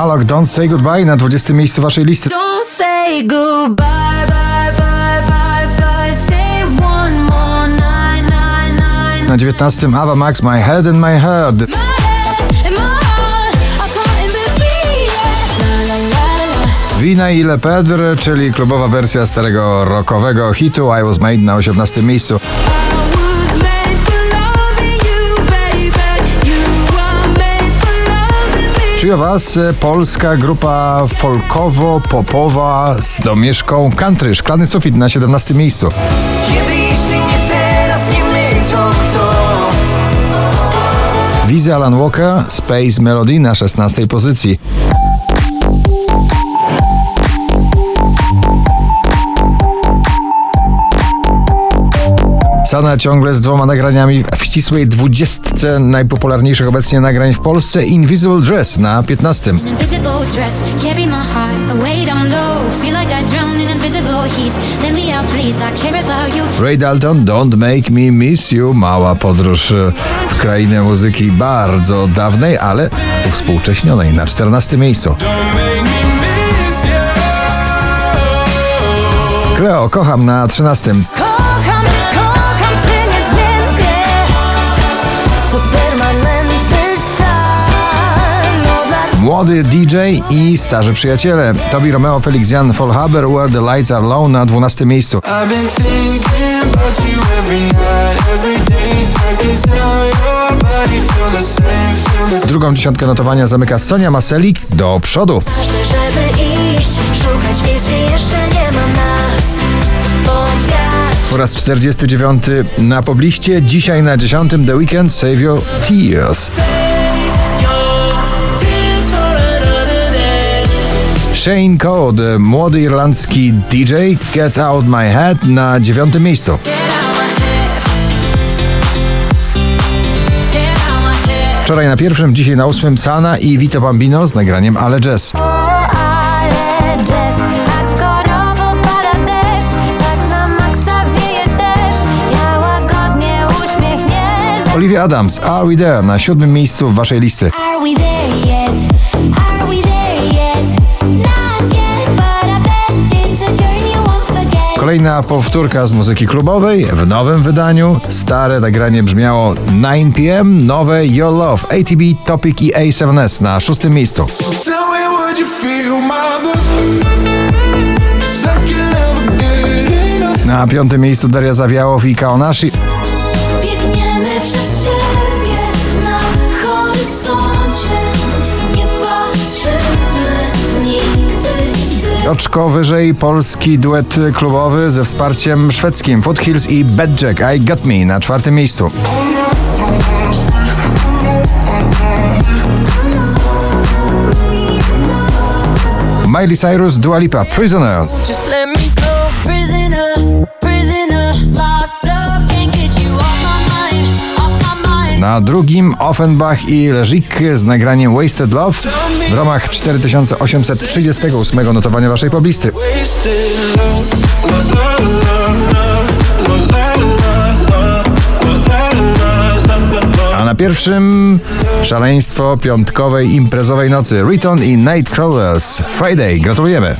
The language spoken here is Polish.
Alok, Don't Say Goodbye na 20 miejscu waszej listy. Don't say goodbye, bye, bye, bye, bye. Stay one more night, night, night. Na 19 Ava Max, My Head and My Heart. My head and my heart are caught in between. yeah. La, la, la, la. Wina i Le Pedre, czyli klubowa wersja starego rockowego hitu I Was Made na 18 miejscu. O was e, polska grupa folkowo-popowa z domieszką country. Szklany sufit na 17 miejscu. Kiedy jeśli nie teraz, nie my, to kto? Wizy Alan Walker, Space Melody na 16 pozycji. Sana ciągle z dwoma nagraniami w ścisłej dwudziestce najpopularniejszych obecnie nagrań w Polsce Invisible Dress na 15. Invisible dress, carry my heart away down low. Feel like I drown in invisible heat. Let me out, please. I care about you. Ray Dalton, Don't Make Me Miss You. Mała podróż e, w krainę muzyki bardzo dawnej, ale współcześnionej na 14 miejscu. Cleo, kocham na 13. Młody DJ i starzy przyjaciele. Tobi Romeo, Felix Jan, Folhaber, Where the Lights Are Low na 12 miejscu. Drugą dziesiątkę notowania zamyka Sonia Maselik do przodu. ważne, żeby iść, szukać miejsc, gdzie jeszcze nie ma nas. Pod wiatr. Po raz 49 na pobliście, dzisiaj na 10 The Weekend Save Your. Tears Shane Code, młody irlandzki DJ, Get Out My Head na dziewiątym miejscu. Wczoraj na pierwszym, dzisiaj na ósmym Sana i Vito Bambino z nagraniem Ale Jazz. Tak. Olivia Adams, Are We There na siódmym miejscu waszej listy. Kolejna powtórka z muzyki klubowej w nowym wydaniu. Stare nagranie brzmiało 9pm, nowe Your Love, ATB, Topic i A7S na szóstym miejscu. Na piątym miejscu Daria Zawiałow i Kaonashi. Oczko wyżej polski duet klubowy ze wsparciem szwedzkim Foothills i Bad Jack I Got Me na czwartym miejscu. Miley Cyrus, Dua Lipa, Prisoner. Na drugim Offenbach i Leżik z nagraniem Wasted Love w ramach 4838 notowania waszej poblisty. A na pierwszym szaleństwo piątkowej imprezowej nocy Riton i Nightcrawlers Friday. Gratulujemy!